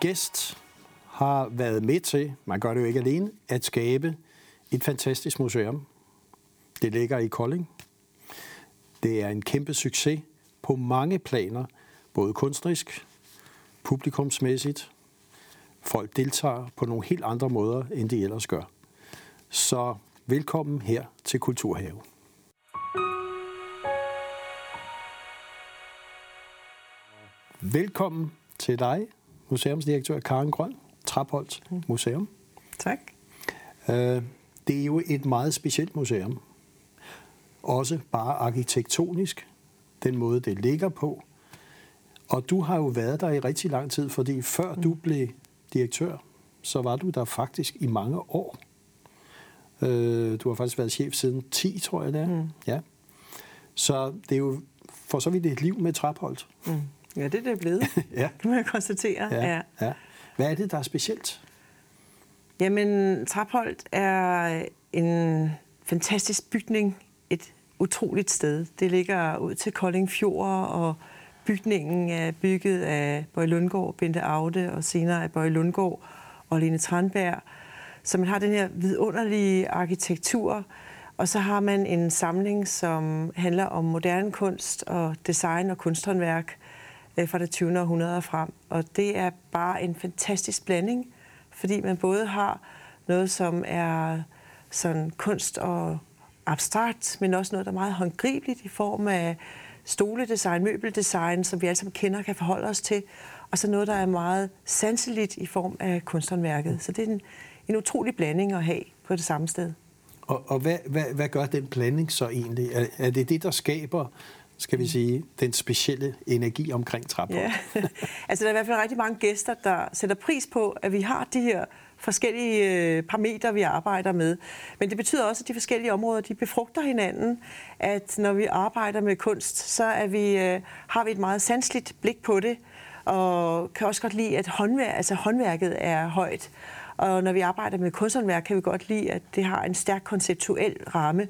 Gæst har været med til, man gør det jo ikke alene, at skabe et fantastisk museum. Det ligger i Kolding. Det er en kæmpe succes på mange planer, både kunstnerisk, publikumsmæssigt. Folk deltager på nogle helt andre måder, end de ellers gør. Så velkommen her til Kulturhave. Velkommen til dig, museumsdirektør Karen Grøn, Trapholdt Museum. Tak. Øh, det er jo et meget specielt museum. Også bare arkitektonisk, den måde det ligger på. Og du har jo været der i rigtig lang tid, fordi før du blev direktør, så var du der faktisk i mange år. Øh, du har faktisk været chef siden 10, tror jeg det er. Mm. Ja. Så det er jo for så vidt et liv med Trapholdt. Mm. Ja, det er det blevet. ja. Det må jeg konstatere. Ja, ja. ja. Hvad er det, der er specielt? Jamen, Trapholdt er en fantastisk bygning. Et utroligt sted. Det ligger ud til Kolding Fjord, og bygningen er bygget af Bøje Lundgaard, Bente Aude, og senere af Bøje Lundgaard og Lene Tranberg. Så man har den her vidunderlige arkitektur, og så har man en samling, som handler om moderne kunst og design og kunsthåndværk øh, fra det 20. århundrede frem. Og det er bare en fantastisk blanding, fordi man både har noget, som er sådan kunst og abstrakt, men også noget, der er meget håndgribeligt i form af stoledesign, møbeldesign, som vi alle sammen kender og kan forholde os til, og så noget, der er meget sanseligt i form af kunsthåndværket. Så det er en, en utrolig blanding at have på det samme sted. Og, og hvad, hvad, hvad gør den blanding så egentlig? Er, er det det, der skaber skal vi sige, den specielle energi omkring trappen. Ja. altså, der er i hvert fald rigtig mange gæster, der sætter pris på, at vi har de her forskellige øh, parametre, vi arbejder med. Men det betyder også, at de forskellige områder, de befrugter hinanden. At når vi arbejder med kunst, så er vi, øh, har vi et meget sansligt blik på det, og kan også godt lide, at håndværk, altså håndværket er højt. Og når vi arbejder med kunsthåndværk, kan vi godt lide, at det har en stærk konceptuel ramme.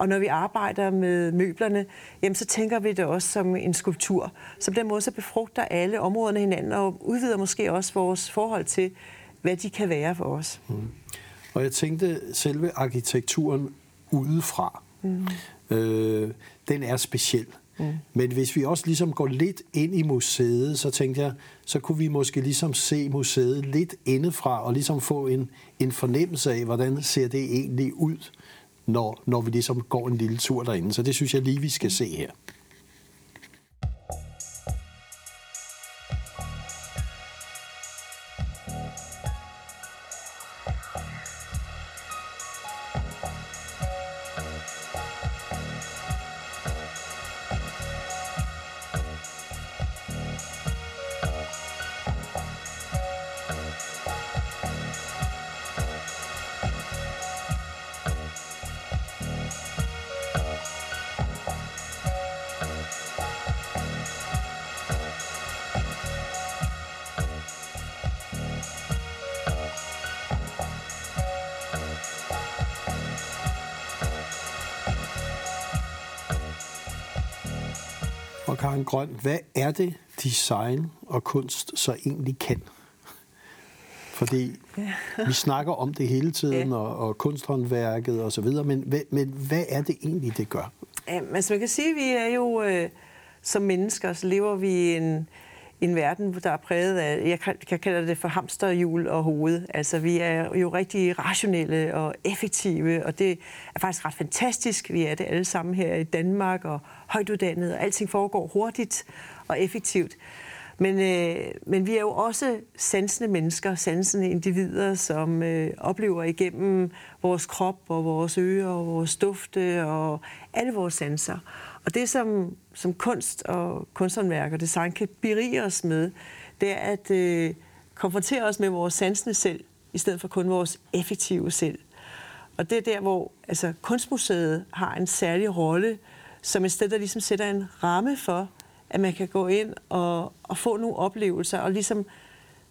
Og når vi arbejder med møblerne, jamen, så tænker vi det også som en skulptur. Så på den måde så befrugter alle områderne hinanden og udvider måske også vores forhold til, hvad de kan være for os. Mm. Og jeg tænkte, selve arkitekturen udefra, mm. øh, den er speciel. Mm. Men hvis vi også ligesom går lidt ind i museet, så tænkte jeg, så kunne vi måske ligesom se museet lidt indefra og ligesom få en, en fornemmelse af, hvordan ser det egentlig ud, når, når vi ligesom går en lille tur derinde. Så det synes jeg lige, vi skal se her. Karen Grøn, hvad er det, design og kunst så egentlig kan? Fordi ja. vi snakker om det hele tiden, ja. og, og kunsthåndværket og så videre, men, men hvad er det egentlig, det gør? Ja, altså man kan sige, at vi er jo, øh, som mennesker, så lever vi i en, en verden, der er præget af, jeg kan, jeg kalder det for hamsterhjul og hoved. Altså, vi er jo rigtig rationelle og effektive, og det er faktisk ret fantastisk. Vi er det alle sammen her i Danmark, og højtuddannet, og alting foregår hurtigt og effektivt. Men, øh, men vi er jo også sansende mennesker, sansende individer, som øh, oplever igennem vores krop og vores ører og vores dufte og alle vores sanser. Og det, som, som kunst og kunsthåndværk og design kan berige os med, det er at øh, konfrontere os med vores sansende selv, i stedet for kun vores effektive selv. Og det er der, hvor altså, Kunstmuseet har en særlig rolle, som et sted, der ligesom sætter en ramme for, at man kan gå ind og, og få nogle oplevelser, og ligesom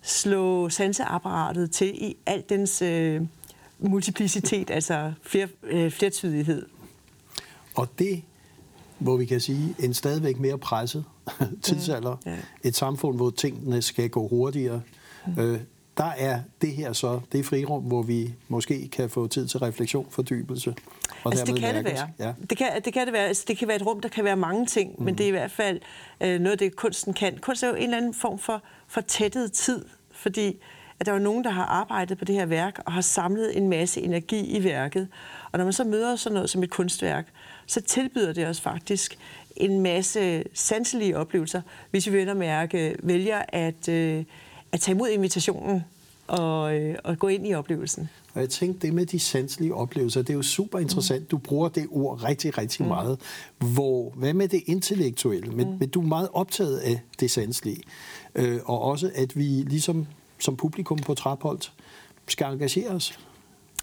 slå sanseapparatet til i al dens øh, multiplicitet, altså fler, øh, flertydighed. Og det hvor vi kan sige, en stadigvæk mere presset tidsalder. Mm, yeah. Et samfund, hvor tingene skal gå hurtigere. Mm. Øh, der er det her så det frirum, hvor vi måske kan få tid til refleksion, fordybelse. Og altså, det kan det være. Ja. Det, kan, det kan det være. Altså, det kan være et rum, der kan være mange ting, mm. men det er i hvert fald øh, noget det, kunsten kan. Kunst er jo en eller anden form for, for tættet tid, fordi at der er nogen, der har arbejdet på det her værk og har samlet en masse energi i værket. Og når man så møder sådan noget som et kunstværk, så tilbyder det os faktisk en masse sanselige oplevelser, hvis vi vel mærke vælger at, øh, at tage imod invitationen og, øh, og gå ind i oplevelsen. Og jeg tænkte, det med de sanselige oplevelser, det er jo super interessant. Mm. Du bruger det ord rigtig, rigtig mm. meget. Hvor, hvad med det intellektuelle? Men, mm. men du er meget optaget af det sanselige. Øh, og også, at vi ligesom som publikum på Trapholdt skal engagere os.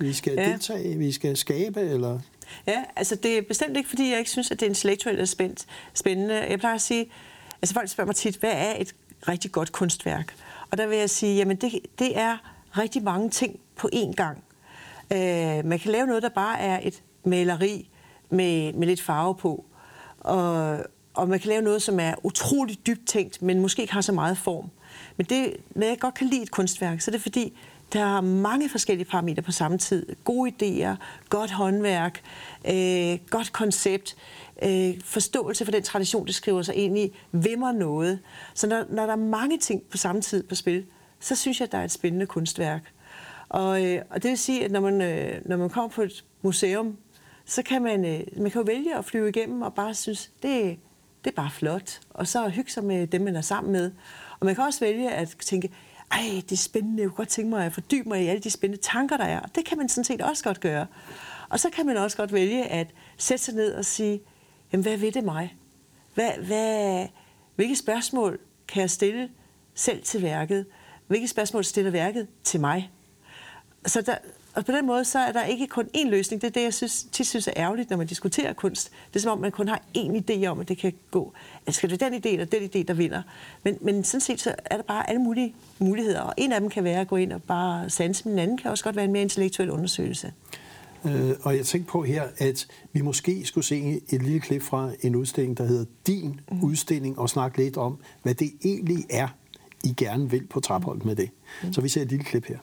Vi skal ja. deltage, vi skal skabe, eller... Ja, altså det er bestemt ikke, fordi jeg ikke synes, at det er intellektuelt er spændt, spændende. Jeg plejer at sige, altså folk spørger mig tit, hvad er et rigtig godt kunstværk? Og der vil jeg sige, jamen det, det er rigtig mange ting på én gang. Øh, man kan lave noget, der bare er et maleri med, med lidt farve på. Og, og man kan lave noget, som er utroligt dybt tænkt, men måske ikke har så meget form. Men det, når jeg godt kan lide et kunstværk, så er det fordi, der er mange forskellige parametre på samme tid. Gode idéer, godt håndværk, øh, godt koncept, øh, forståelse for den tradition, det skriver sig ind i, vimmer noget. Så når, når der er mange ting på samme tid på spil, så synes jeg, at der er et spændende kunstværk. Og, øh, og det vil sige, at når man, øh, når man kommer på et museum, så kan man, øh, man kan jo vælge at flyve igennem og bare synes, det, det er bare flot. Og så hygge sig med dem, man er sammen med. Og man kan også vælge at tænke, ej, det er spændende, jeg kunne godt tænke mig at fordybe mig i alle de spændende tanker, der er. Og det kan man sådan set også godt gøre. Og så kan man også godt vælge at sætte sig ned og sige, jamen hvad ved det mig? Hvad, hvad, hvilke spørgsmål kan jeg stille selv til værket? Hvilke spørgsmål stiller værket til mig? Så der, og på den måde, så er der ikke kun én løsning. Det er det, jeg synes, tit synes er ærgerligt, når man diskuterer kunst. Det er som om, man kun har én idé om, at det kan gå. Altså, skal det den idé eller den idé, der vinder? Men, men sådan set, så er der bare alle mulige muligheder. Og en af dem kan være at gå ind og bare sanse, men en anden kan også godt være en mere intellektuel undersøgelse. Øh, og jeg tænkte på her, at vi måske skulle se et lille klip fra en udstilling, der hedder Din mm. udstilling, og snakke lidt om, hvad det egentlig er, I gerne vil på Trapholdt med det. Mm. Så vi ser et lille klip her.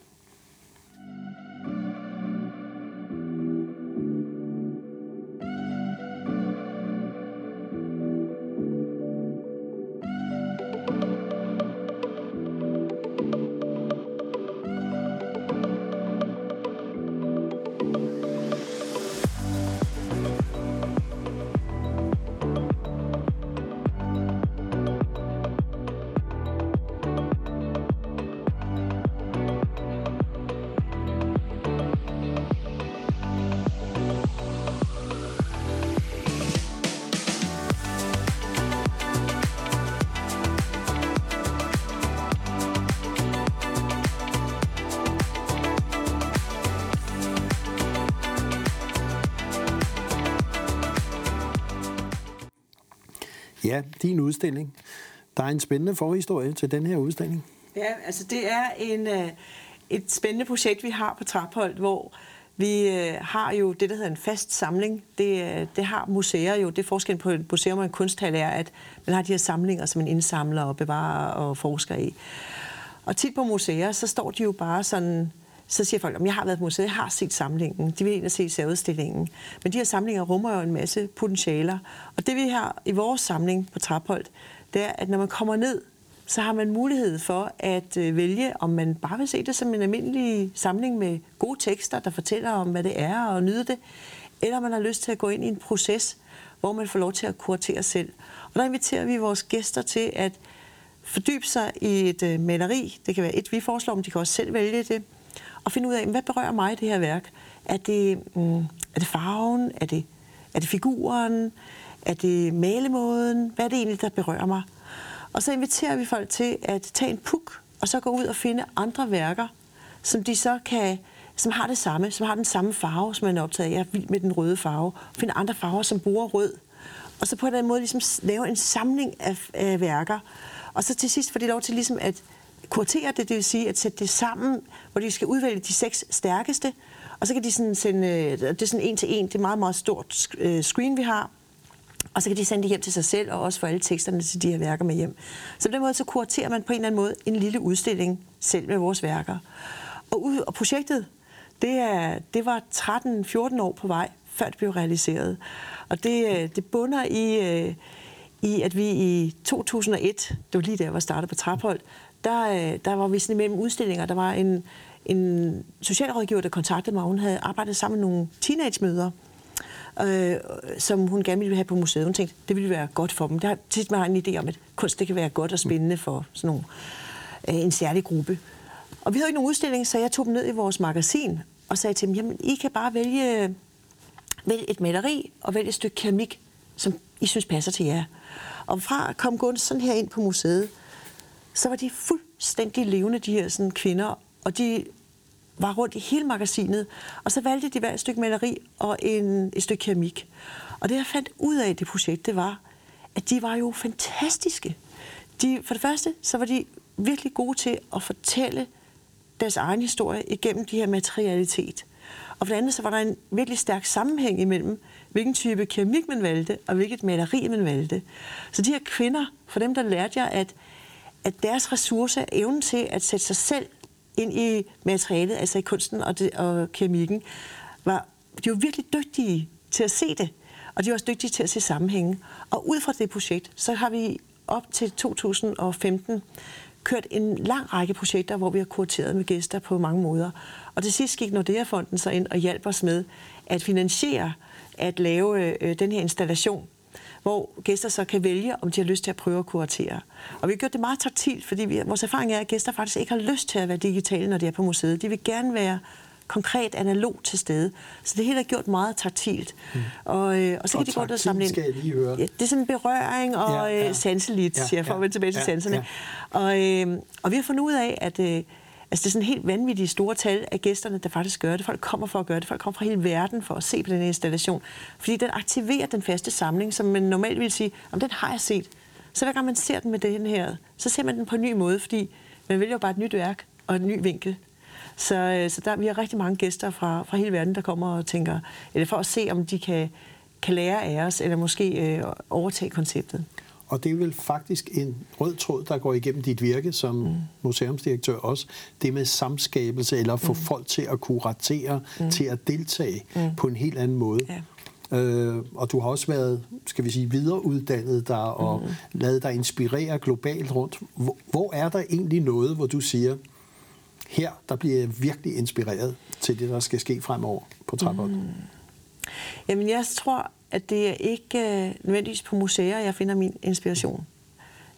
Ja, din udstilling. Der er en spændende forhistorie til den her udstilling. Ja, altså det er en, øh, et spændende projekt, vi har på Trapholdt, hvor vi øh, har jo det, der hedder en fast samling. Det, øh, det har museer jo. Det er forskellen på et museum og en kunsthal er, at man har de her samlinger, som man indsamler og bevarer og forsker i. Og tit på museer, så står de jo bare sådan så siger folk, at jeg har været på museet, jeg har set samlingen, de vil ind og se særudstillingen. Men de her samlinger rummer jo en masse potentialer. Og det vi har i vores samling på Trapholdt, det er, at når man kommer ned, så har man mulighed for at øh, vælge, om man bare vil se det som en almindelig samling med gode tekster, der fortæller om, hvad det er, og nyde det, eller man har lyst til at gå ind i en proces, hvor man får lov til at kuratere selv. Og der inviterer vi vores gæster til at fordybe sig i et øh, maleri. Det kan være et, vi foreslår, men de kan også selv vælge det og finde ud af, hvad berører mig i det her værk? Er det, mm, er det farven? Er det, er det figuren? Er det malemåden? Hvad er det egentlig, der berører mig? Og så inviterer vi folk til at tage en puk, og så gå ud og finde andre værker, som de så kan som har det samme, som har den samme farve, som man er optaget af. Jeg er vild med den røde farve. Find andre farver, som bruger rød. Og så på den måde ligesom lave en samling af, af værker. Og så til sidst får de lov til ligesom at kurtere det, det vil sige at sætte det sammen, hvor de skal udvælge de seks stærkeste, og så kan de sådan sende, øh, det er sådan en til en, det er meget, meget stort øh, screen, vi har, Og så kan de sende det hjem til sig selv, og også få alle teksterne til de her værker med hjem. Så på den måde, så kuraterer man på en eller anden måde en lille udstilling selv med vores værker. Og, ud, og projektet, det, er, det var 13-14 år på vej, før det blev realiseret. Og det, øh, det bunder i, i, at vi i 2001, det var lige der, jeg var startet på Traphold, der, øh, der var vi sådan imellem udstillinger. Der var en, en socialrådgiver, der kontaktede mig. Hun havde arbejdet sammen med nogle teenage-møder, øh, som hun gerne ville have på museet. Hun tænkte, det ville være godt for dem. Der tit man har en idé om, at kunst det kan være godt og spændende for sådan nogle, øh, en særlig gruppe. Og vi havde ikke nogen udstilling, så jeg tog dem ned i vores magasin og sagde til dem, jamen I kan bare vælge, vælge et maleri og vælge et stykke keramik, som I synes passer til jer. Og fra kom Gunst sådan her ind på museet, så var de fuldstændig levende, de her sådan, kvinder, og de var rundt i hele magasinet, og så valgte de hver et stykke maleri og en, et stykke keramik. Og det, jeg fandt ud af det projekt, det var, at de var jo fantastiske. De, for det første, så var de virkelig gode til at fortælle deres egen historie igennem de her materialitet. Og for det andet, så var der en virkelig stærk sammenhæng imellem, hvilken type keramik man valgte, og hvilket maleri man valgte. Så de her kvinder, for dem der lærte jeg, at, at deres ressourcer, evnen til at sætte sig selv ind i materialet, altså i kunsten og, det, og keramikken, var, de var virkelig dygtige til at se det, og de var også dygtige til at se sammenhænge. Og ud fra det projekt, så har vi op til 2015 kørt en lang række projekter, hvor vi har kurateret med gæster på mange måder. Og til sidst gik Nordea-fonden så ind og hjalp os med at finansiere at lave øh, den her installation, hvor gæster så kan vælge, om de har lyst til at prøve at kuratere. Og vi har gjort det meget taktilt, fordi vi, vores erfaring er, at gæster faktisk ikke har lyst til at være digitale, når de er på museet. De vil gerne være konkret analog til stede. Så det hele er gjort meget taktilt. Mm. Og, øh, og så og kan de gå og samle ind. skal jeg lige høre. Ja, det er sådan en berøring og ja, ja. Øh, sanseligt, ja, siger jeg, for ja, tilbage til ja, sanserne. Ja. Og, øh, og vi har fundet ud af, at øh, Altså det er sådan helt vanvittige store tal af gæsterne, der faktisk gør det. Folk kommer for at gøre det. Folk kommer fra hele verden for at se på den her installation. Fordi den aktiverer den faste samling, som man normalt vil sige, om den har jeg set. Så hver gang man ser den med den her, så ser man den på en ny måde, fordi man vælger jo bare et nyt værk og en ny vinkel. Så, øh, så der, vi har rigtig mange gæster fra, fra hele verden, der kommer og tænker, eller for at se, om de kan, kan lære af os, eller måske øh, overtage konceptet. Og det er vel faktisk en rød tråd, der går igennem dit virke som mm. museumsdirektør også. Det med samskabelse, eller at få mm. folk til at kuratere, mm. til at deltage mm. på en helt anden måde. Ja. Øh, og du har også været, skal vi sige, videreuddannet dig og mm. lavet dig inspirere globalt rundt. Hvor, hvor er der egentlig noget, hvor du siger, her der bliver jeg virkelig inspireret til det, der skal ske fremover på Trappold? Mm. Jamen jeg tror, at det er ikke øh, nødvendigvis på museer, jeg finder min inspiration.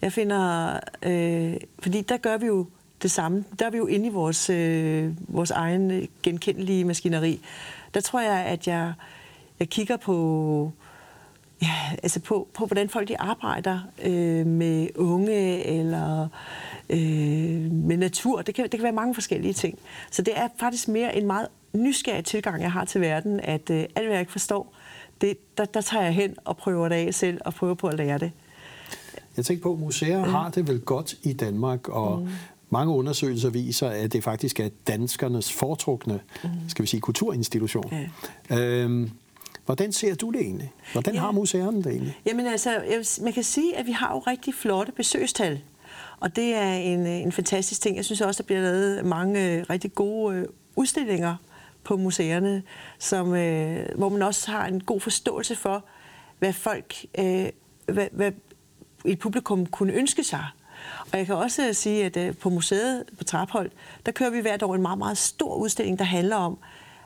Jeg finder, øh, fordi der gør vi jo det samme. Der er vi jo inde i vores, øh, vores egen genkendelige maskineri. Der tror jeg, at jeg, jeg kigger på, ja, altså på, på, hvordan folk de arbejder øh, med unge eller øh, med natur. Det kan, det kan være mange forskellige ting. Så det er faktisk mere en meget nysgerrig tilgang, jeg har til verden, at øh, alt, hvad jeg ikke forstår, det, der, der tager jeg hen og prøver det af selv og prøver på at lære det. Jeg tænker på, at museer mm. har det vel godt i Danmark, og mm. mange undersøgelser viser, at det faktisk er danskernes foretrukne, mm. skal vi sige, kulturinstitution. Ja. Øhm, Hvordan ser du det egentlig? Hvordan ja. har museerne det egentlig? Jamen altså, man kan sige, at vi har jo rigtig flotte besøgstal. Og det er en, en fantastisk ting. Jeg synes også, der bliver lavet mange rigtig gode udstillinger på museerne, som, øh, hvor man også har en god forståelse for, hvad folk, øh, hvad, hvad et publikum kunne ønske sig. Og jeg kan også sige, at øh, på museet på Traphold, der kører vi hvert år en meget, meget stor udstilling, der handler om,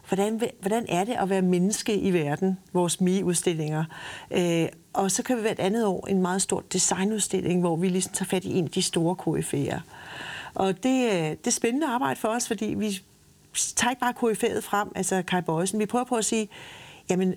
hvordan, hvordan er det at være menneske i verden, vores MI-udstillinger. Øh, og så kører vi hvert andet år en meget stor designudstilling, hvor vi ligesom tager fat i en af de store KF'er. Og det, øh, det er spændende arbejde for os, fordi vi tager ikke bare KF'et frem, altså Kai Bøjsen. Vi prøver på at sige, jamen,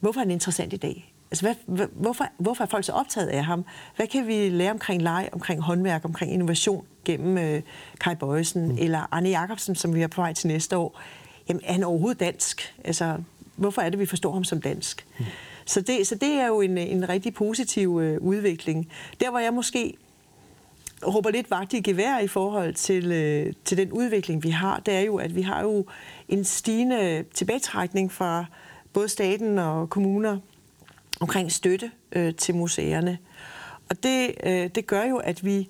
hvorfor er han interessant i dag? Altså, hvad, hvorfor, hvorfor er folk så optaget af ham? Hvad kan vi lære omkring leg, omkring håndværk, omkring innovation gennem øh, Kai Bøjsen mm. eller Arne Jacobsen, som vi er på vej til næste år? Jamen, er han overhovedet dansk? Altså, hvorfor er det, vi forstår ham som dansk? Mm. Så, det, så det er jo en, en rigtig positiv øh, udvikling. Der, hvor jeg måske råber lidt vagt i gevær i forhold til, øh, til den udvikling, vi har, det er jo, at vi har jo en stigende tilbagetrækning fra både staten og kommuner omkring støtte øh, til museerne. Og det, øh, det gør jo, at vi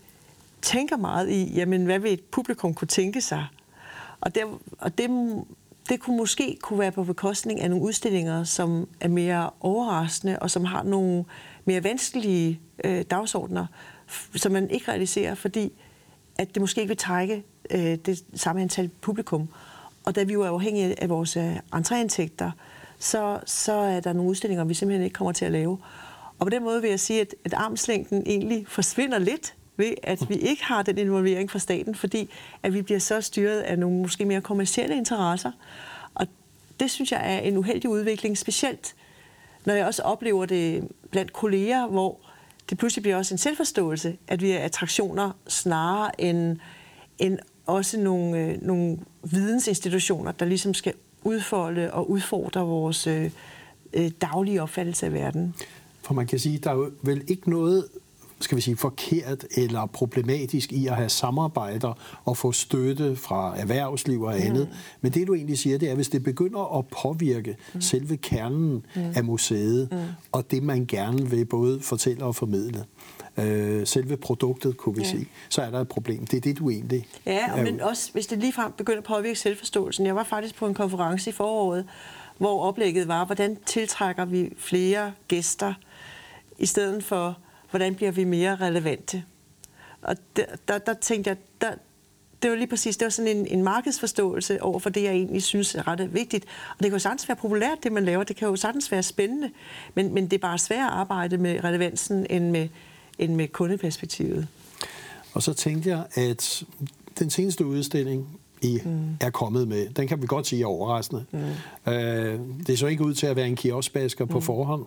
tænker meget i, jamen, hvad vil et publikum kunne tænke sig? Og, det, og det, det kunne måske kunne være på bekostning af nogle udstillinger, som er mere overraskende, og som har nogle mere vanskelige øh, dagsordner, som man ikke realiserer, fordi at det måske ikke vil trække øh, det samme antal publikum. Og da vi jo er afhængige af vores øh, entréindtægter, så, så er der nogle udstillinger, vi simpelthen ikke kommer til at lave. Og på den måde vil jeg sige, at, at armslængden egentlig forsvinder lidt ved, at vi ikke har den involvering fra staten, fordi at vi bliver så styret af nogle måske mere kommersielle interesser. Og det synes jeg er en uheldig udvikling, specielt når jeg også oplever det blandt kolleger, hvor det pludselig bliver også en selvforståelse, at vi er attraktioner snarere end, end også nogle, øh, nogle vidensinstitutioner, der ligesom skal udfolde og udfordre vores øh, øh daglige opfattelse af verden. For man kan sige, der er jo vel ikke noget skal vi sige, forkert eller problematisk i at have samarbejder og få støtte fra erhvervsliv og andet. Mm. Men det, du egentlig siger, det er, hvis det begynder at påvirke mm. selve kernen mm. af museet, mm. og det, man gerne vil både fortælle og formidle, øh, selve produktet, kunne vi ja. sige, så er der et problem. Det er det, du egentlig... Ja, men også hvis det ligefrem begynder at påvirke selvforståelsen. Jeg var faktisk på en konference i foråret, hvor oplægget var, hvordan tiltrækker vi flere gæster, i stedet for hvordan bliver vi mere relevante? Og der, der, der tænkte jeg, der, det var lige præcis, det var sådan en, en markedsforståelse over for det, jeg egentlig synes er ret vigtigt. Og det kan jo sagtens være populært, det man laver, det kan jo sagtens være spændende, men, men det er bare svært at arbejde med relevansen end med, end med kundeperspektivet. Og så tænkte jeg, at den seneste udstilling, I mm. er kommet med, den kan vi godt sige er overraskende. Mm. Øh, det så ikke ud til at være en kioskbasker mm. på forhånd.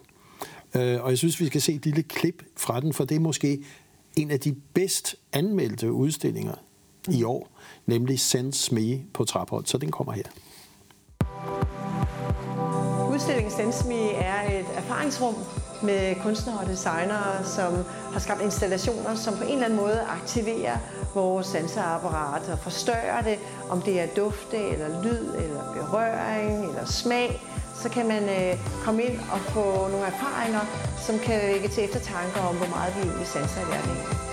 Øh, og jeg synes, vi skal se et lille klip fra den, for det er måske en af de bedst anmeldte udstillinger i år, nemlig Sense Me på Traphold. Så den kommer her. Udstillingen Sense Me er et erfaringsrum med kunstnere og designere, som har skabt installationer, som på en eller anden måde aktiverer vores sanseapparat og forstørrer det, om det er dufte, eller lyd, eller berøring, eller smag så kan man øh, komme ind og få nogle erfaringer, som kan vække til eftertanke om, hvor meget vi egentlig sanser i hverdagen.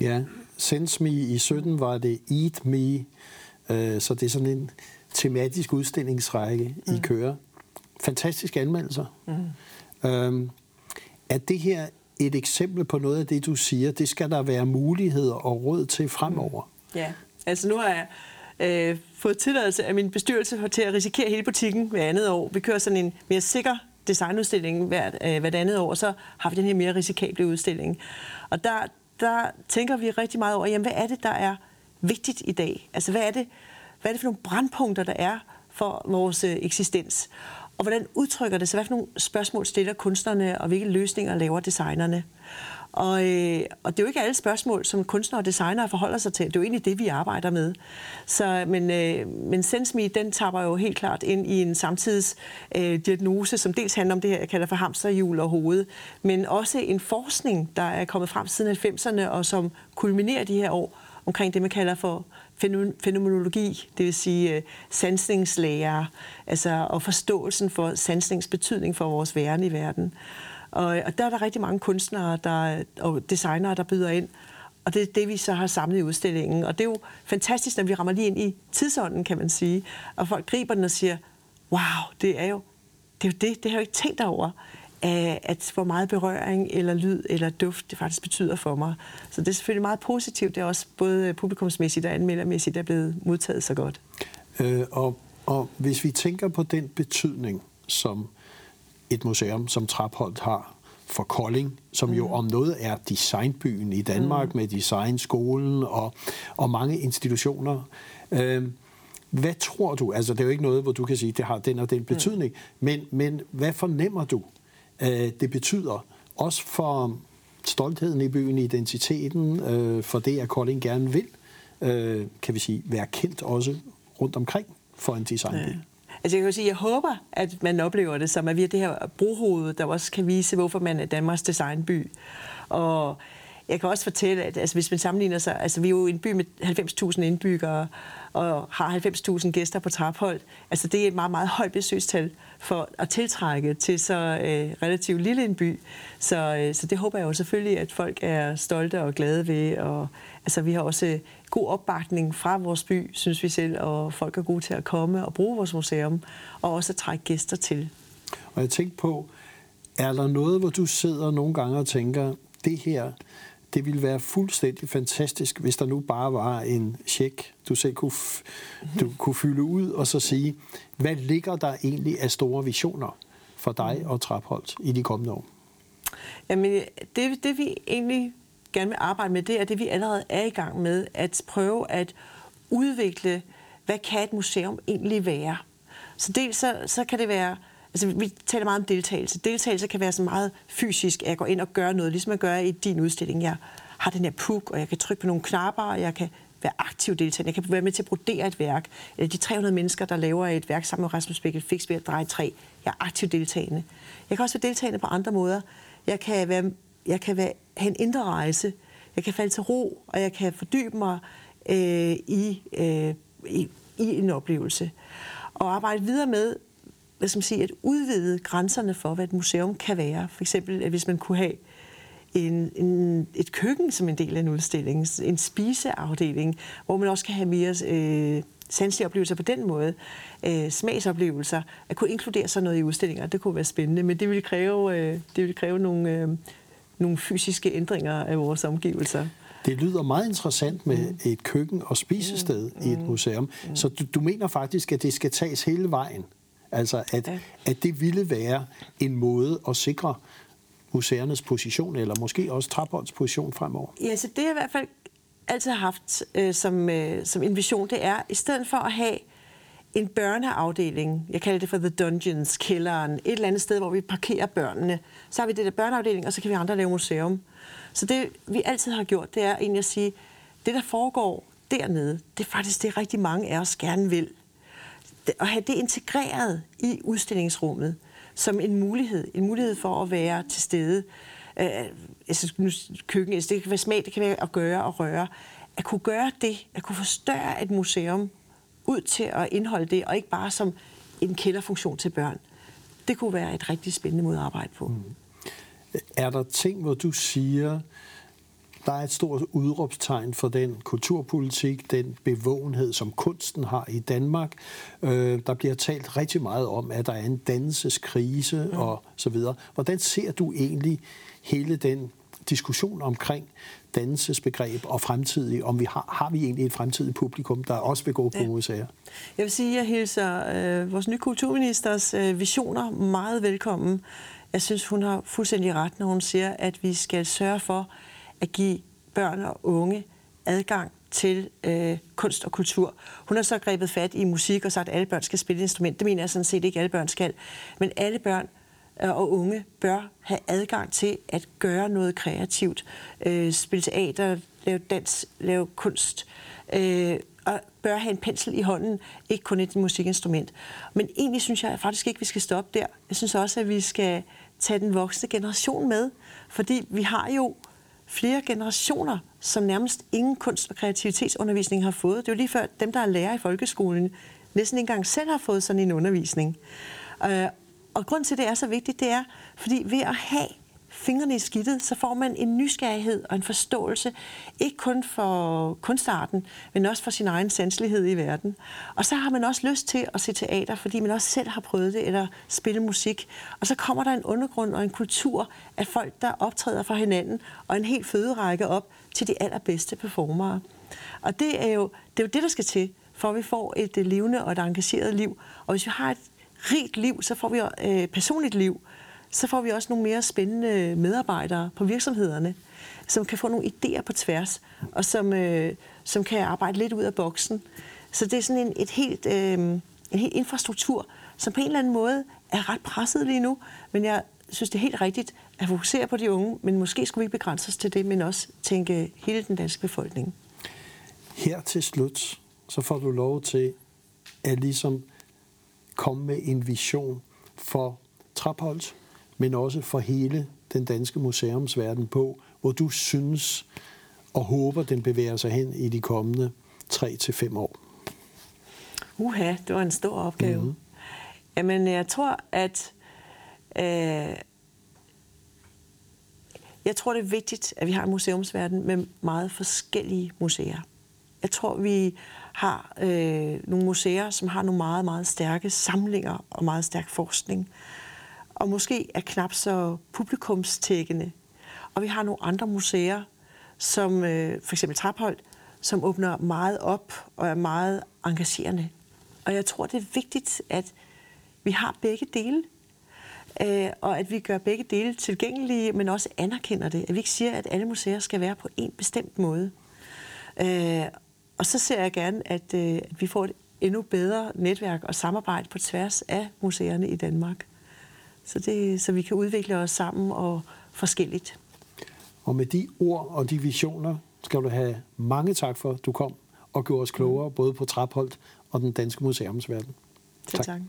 Ja, Sense Me i 17 var det Eat Me, øh, så det er sådan en tematisk udstillingsrække, mm. I kører. Fantastiske anmeldelser. Mm. Øhm, er det her et eksempel på noget af det, du siger? Det skal der være muligheder og råd til fremover. Mm. Ja, altså nu har jeg øh, fået tilladelse af min bestyrelse til at risikere hele butikken hver andet år. Vi kører sådan en mere sikker designudstilling hvert, øh, hvert andet år, og så har vi den her mere risikable udstilling. Og der, der tænker vi rigtig meget over, jamen, hvad er det, der er vigtigt i dag? Altså, hvad er det, hvad er det for nogle brandpunkter, der er for vores øh, eksistens? Og hvordan udtrykker det sig? Hvad for nogle spørgsmål stiller kunstnerne, og hvilke løsninger laver designerne? Og, øh, og det er jo ikke alle spørgsmål, som kunstnere og designere forholder sig til. Det er jo egentlig det, vi arbejder med. Så, men, øh, men SenseMe, den tapper jo helt klart ind i en samtids øh, diagnose, som dels handler om det her, jeg kalder for hamsterhjul og hoved, men også en forskning, der er kommet frem siden 90'erne, og som kulminerer de her år omkring det, man kalder for fænomenologi, det vil sige øh, uh, sansningslærer, altså, og forståelsen for sansnings betydning for vores væren i verden. Og, og der er der rigtig mange kunstnere der, og designere, der byder ind. Og det er det, vi så har samlet i udstillingen. Og det er jo fantastisk, når vi rammer lige ind i tidsånden, kan man sige. Og folk griber den og siger, wow, det er jo det, er jo det, det har jeg jo ikke tænkt over at hvor meget berøring eller lyd eller duft det faktisk betyder for mig. Så det er selvfølgelig meget positivt. Det er også både publikumsmæssigt og anmeldermæssigt er blevet modtaget så godt. Øh, og, og hvis vi tænker på den betydning, som et museum som Trapholdt har for Kolding, som mm. jo om noget er designbyen i Danmark mm. med designskolen og, og mange institutioner. Øh, hvad tror du, altså det er jo ikke noget, hvor du kan sige, det har den og den betydning, mm. men, men hvad fornemmer du øh, det betyder. Også for stoltheden i byen, identiteten, øh, for det, at Kolding gerne vil, øh, kan vi sige, være kendt også rundt omkring for en designby. Ja. Altså jeg kan sige, jeg håber, at man oplever det som, at vi er det her brohoved, der også kan vise, hvorfor man er Danmarks designby. Og jeg kan også fortælle, at altså, hvis man sammenligner sig, altså vi er jo en by med 90.000 indbyggere, og har 90.000 gæster på Traphold. Altså det er et meget, meget højt besøgstal for at tiltrække til så øh, relativt lille en by. Så, øh, så det håber jeg jo selvfølgelig, at folk er stolte og glade ved. Og, altså vi har også øh, god opbakning fra vores by, synes vi selv, og folk er gode til at komme og bruge vores museum, og også at trække gæster til. Og jeg tænkte på, er der noget, hvor du sidder nogle gange og tænker, det her, det ville være fuldstændig fantastisk, hvis der nu bare var en check, du selv kunne, du kunne fylde ud og så sige, hvad ligger der egentlig af store visioner for dig og Trapholdt i de kommende år? Jamen, det, det vi egentlig gerne vil arbejde med, det er det, vi allerede er i gang med, at prøve at udvikle, hvad kan et museum egentlig være? Så dels så, så kan det være, altså vi taler meget om deltagelse. Deltagelse kan være så meget fysisk, at jeg går ind og gør noget, ligesom jeg gør i din udstilling. Jeg har den her puk, og jeg kan trykke på nogle knapper, og jeg kan være aktiv deltager. Jeg kan være med til at brodere et værk. Eller de 300 mennesker, der laver et værk sammen med Rasmus Bækkel fik ved at dreje træ. Jeg er aktiv deltagende. Jeg kan også være deltagende på andre måder. Jeg kan, være, jeg kan være, have en indre rejse. Jeg kan falde til ro, og jeg kan fordybe mig øh, i, øh, i, i en oplevelse. Og arbejde videre med hvad skal man sige, at udvide grænserne for, hvad et museum kan være. For eksempel, at hvis man kunne have en, en, et køkken som en del af en udstilling, en spiseafdeling, hvor man også kan have mere øh, sanselige oplevelser på den måde, øh, smagsoplevelser, at kunne inkludere sådan noget i udstillinger, det kunne være spændende, men det ville kræve, øh, det ville kræve nogle, øh, nogle fysiske ændringer af vores omgivelser. Det lyder meget interessant med mm. et køkken og spisested mm. i et mm. museum. Mm. Så du, du mener faktisk, at det skal tages hele vejen? Altså, at, ja. at det ville være en måde at sikre museernes position, eller måske også Trapholds position fremover? Ja, så det er i hvert fald altid har haft øh, som, øh, som en vision, det er, i stedet for at have en børneafdeling, jeg kalder det for The Dungeons, kælderen, et eller andet sted, hvor vi parkerer børnene, så har vi det der børneafdeling, og så kan vi andre lave museum. Så det, vi altid har gjort, det er egentlig at sige, det der foregår dernede, det er faktisk det, rigtig mange af os gerne vil. At have det integreret i udstillingsrummet som en mulighed, en mulighed for at være til stede. Øh, altså, nu, køkken, altså, det kan være smag, det kan være at gøre og røre. At kunne gøre det, at kunne forstørre et museum ud til at indeholde det, og ikke bare som en kælderfunktion til børn. Det kunne være et rigtig spændende måde at arbejde på. Mm. Er der ting, hvor du siger, der er et stort udråbstegn for den kulturpolitik, den bevågenhed, som kunsten har i Danmark. Øh, der bliver talt rigtig meget om, at der er en dannelseskrise mm. og så videre. Hvordan ser du egentlig hele den diskussion omkring dannelsesbegreb og fremtidig, om vi har, har vi egentlig et fremtidigt publikum, der også vil gå på ja. museer? Jeg vil sige, at jeg hilser øh, vores nye kulturministers øh, visioner meget velkommen. Jeg synes, hun har fuldstændig ret, når hun siger, at vi skal sørge for, at give børn og unge adgang til øh, kunst og kultur. Hun har så grebet fat i musik og sagt, at alle børn skal spille et instrument. Det mener jeg sådan set ikke, alle børn skal. Men alle børn øh, og unge bør have adgang til at gøre noget kreativt. Øh, spille teater, lave dans, lave kunst. Øh, og bør have en pensel i hånden, ikke kun et musikinstrument. Men egentlig synes jeg faktisk ikke, at vi skal stoppe der. Jeg synes også, at vi skal tage den voksne generation med, fordi vi har jo flere generationer, som nærmest ingen kunst- og kreativitetsundervisning har fået. Det er jo lige før dem, der er lærer i folkeskolen, næsten ikke engang selv har fået sådan en undervisning. Øh, og grund til, at det er så vigtigt, det er, fordi ved at have fingrene i skidtet, så får man en nysgerrighed og en forståelse, ikke kun for kunstarten, men også for sin egen sanselighed i verden. Og så har man også lyst til at se teater, fordi man også selv har prøvet det, eller spille musik. Og så kommer der en undergrund og en kultur af folk, der optræder for hinanden, og en helt føderække op til de allerbedste performere. Og det er jo det, er jo det der skal til, for at vi får et øh, levende og et engageret liv. Og hvis vi har et rigt liv, så får vi et øh, personligt liv, så får vi også nogle mere spændende medarbejdere på virksomhederne, som kan få nogle idéer på tværs, og som, øh, som kan arbejde lidt ud af boksen. Så det er sådan en, et helt, øh, en helt infrastruktur, som på en eller anden måde er ret presset lige nu, men jeg synes, det er helt rigtigt at fokusere på de unge, men måske skulle vi ikke begrænse os til det, men også tænke hele den danske befolkning. Her til slut, så får du lov til at ligesom komme med en vision for Trapholt, men også for hele den danske museumsverden på, hvor du synes og håber, den bevæger sig hen i de kommende 3-5 år? Uha, det var en stor opgave. Mm-hmm. Jamen, jeg tror, at øh, jeg tror, det er vigtigt, at vi har en museumsverden med meget forskellige museer. Jeg tror, vi har øh, nogle museer, som har nogle meget, meget stærke samlinger og meget stærk forskning, og måske er knap så publikumstækkende. Og vi har nogle andre museer, som øh, for eksempel Trapholdt, som åbner meget op og er meget engagerende. Og jeg tror, det er vigtigt, at vi har begge dele, øh, og at vi gør begge dele tilgængelige, men også anerkender det. At vi ikke siger, at alle museer skal være på en bestemt måde. Øh, og så ser jeg gerne, at, øh, at vi får et endnu bedre netværk og samarbejde på tværs af museerne i Danmark. Så, det, så vi kan udvikle os sammen og forskelligt. Og med de ord og de visioner skal du have mange tak for, at du kom og gjorde os klogere, både på Trapholdt og den danske museumsverden. tak. tak.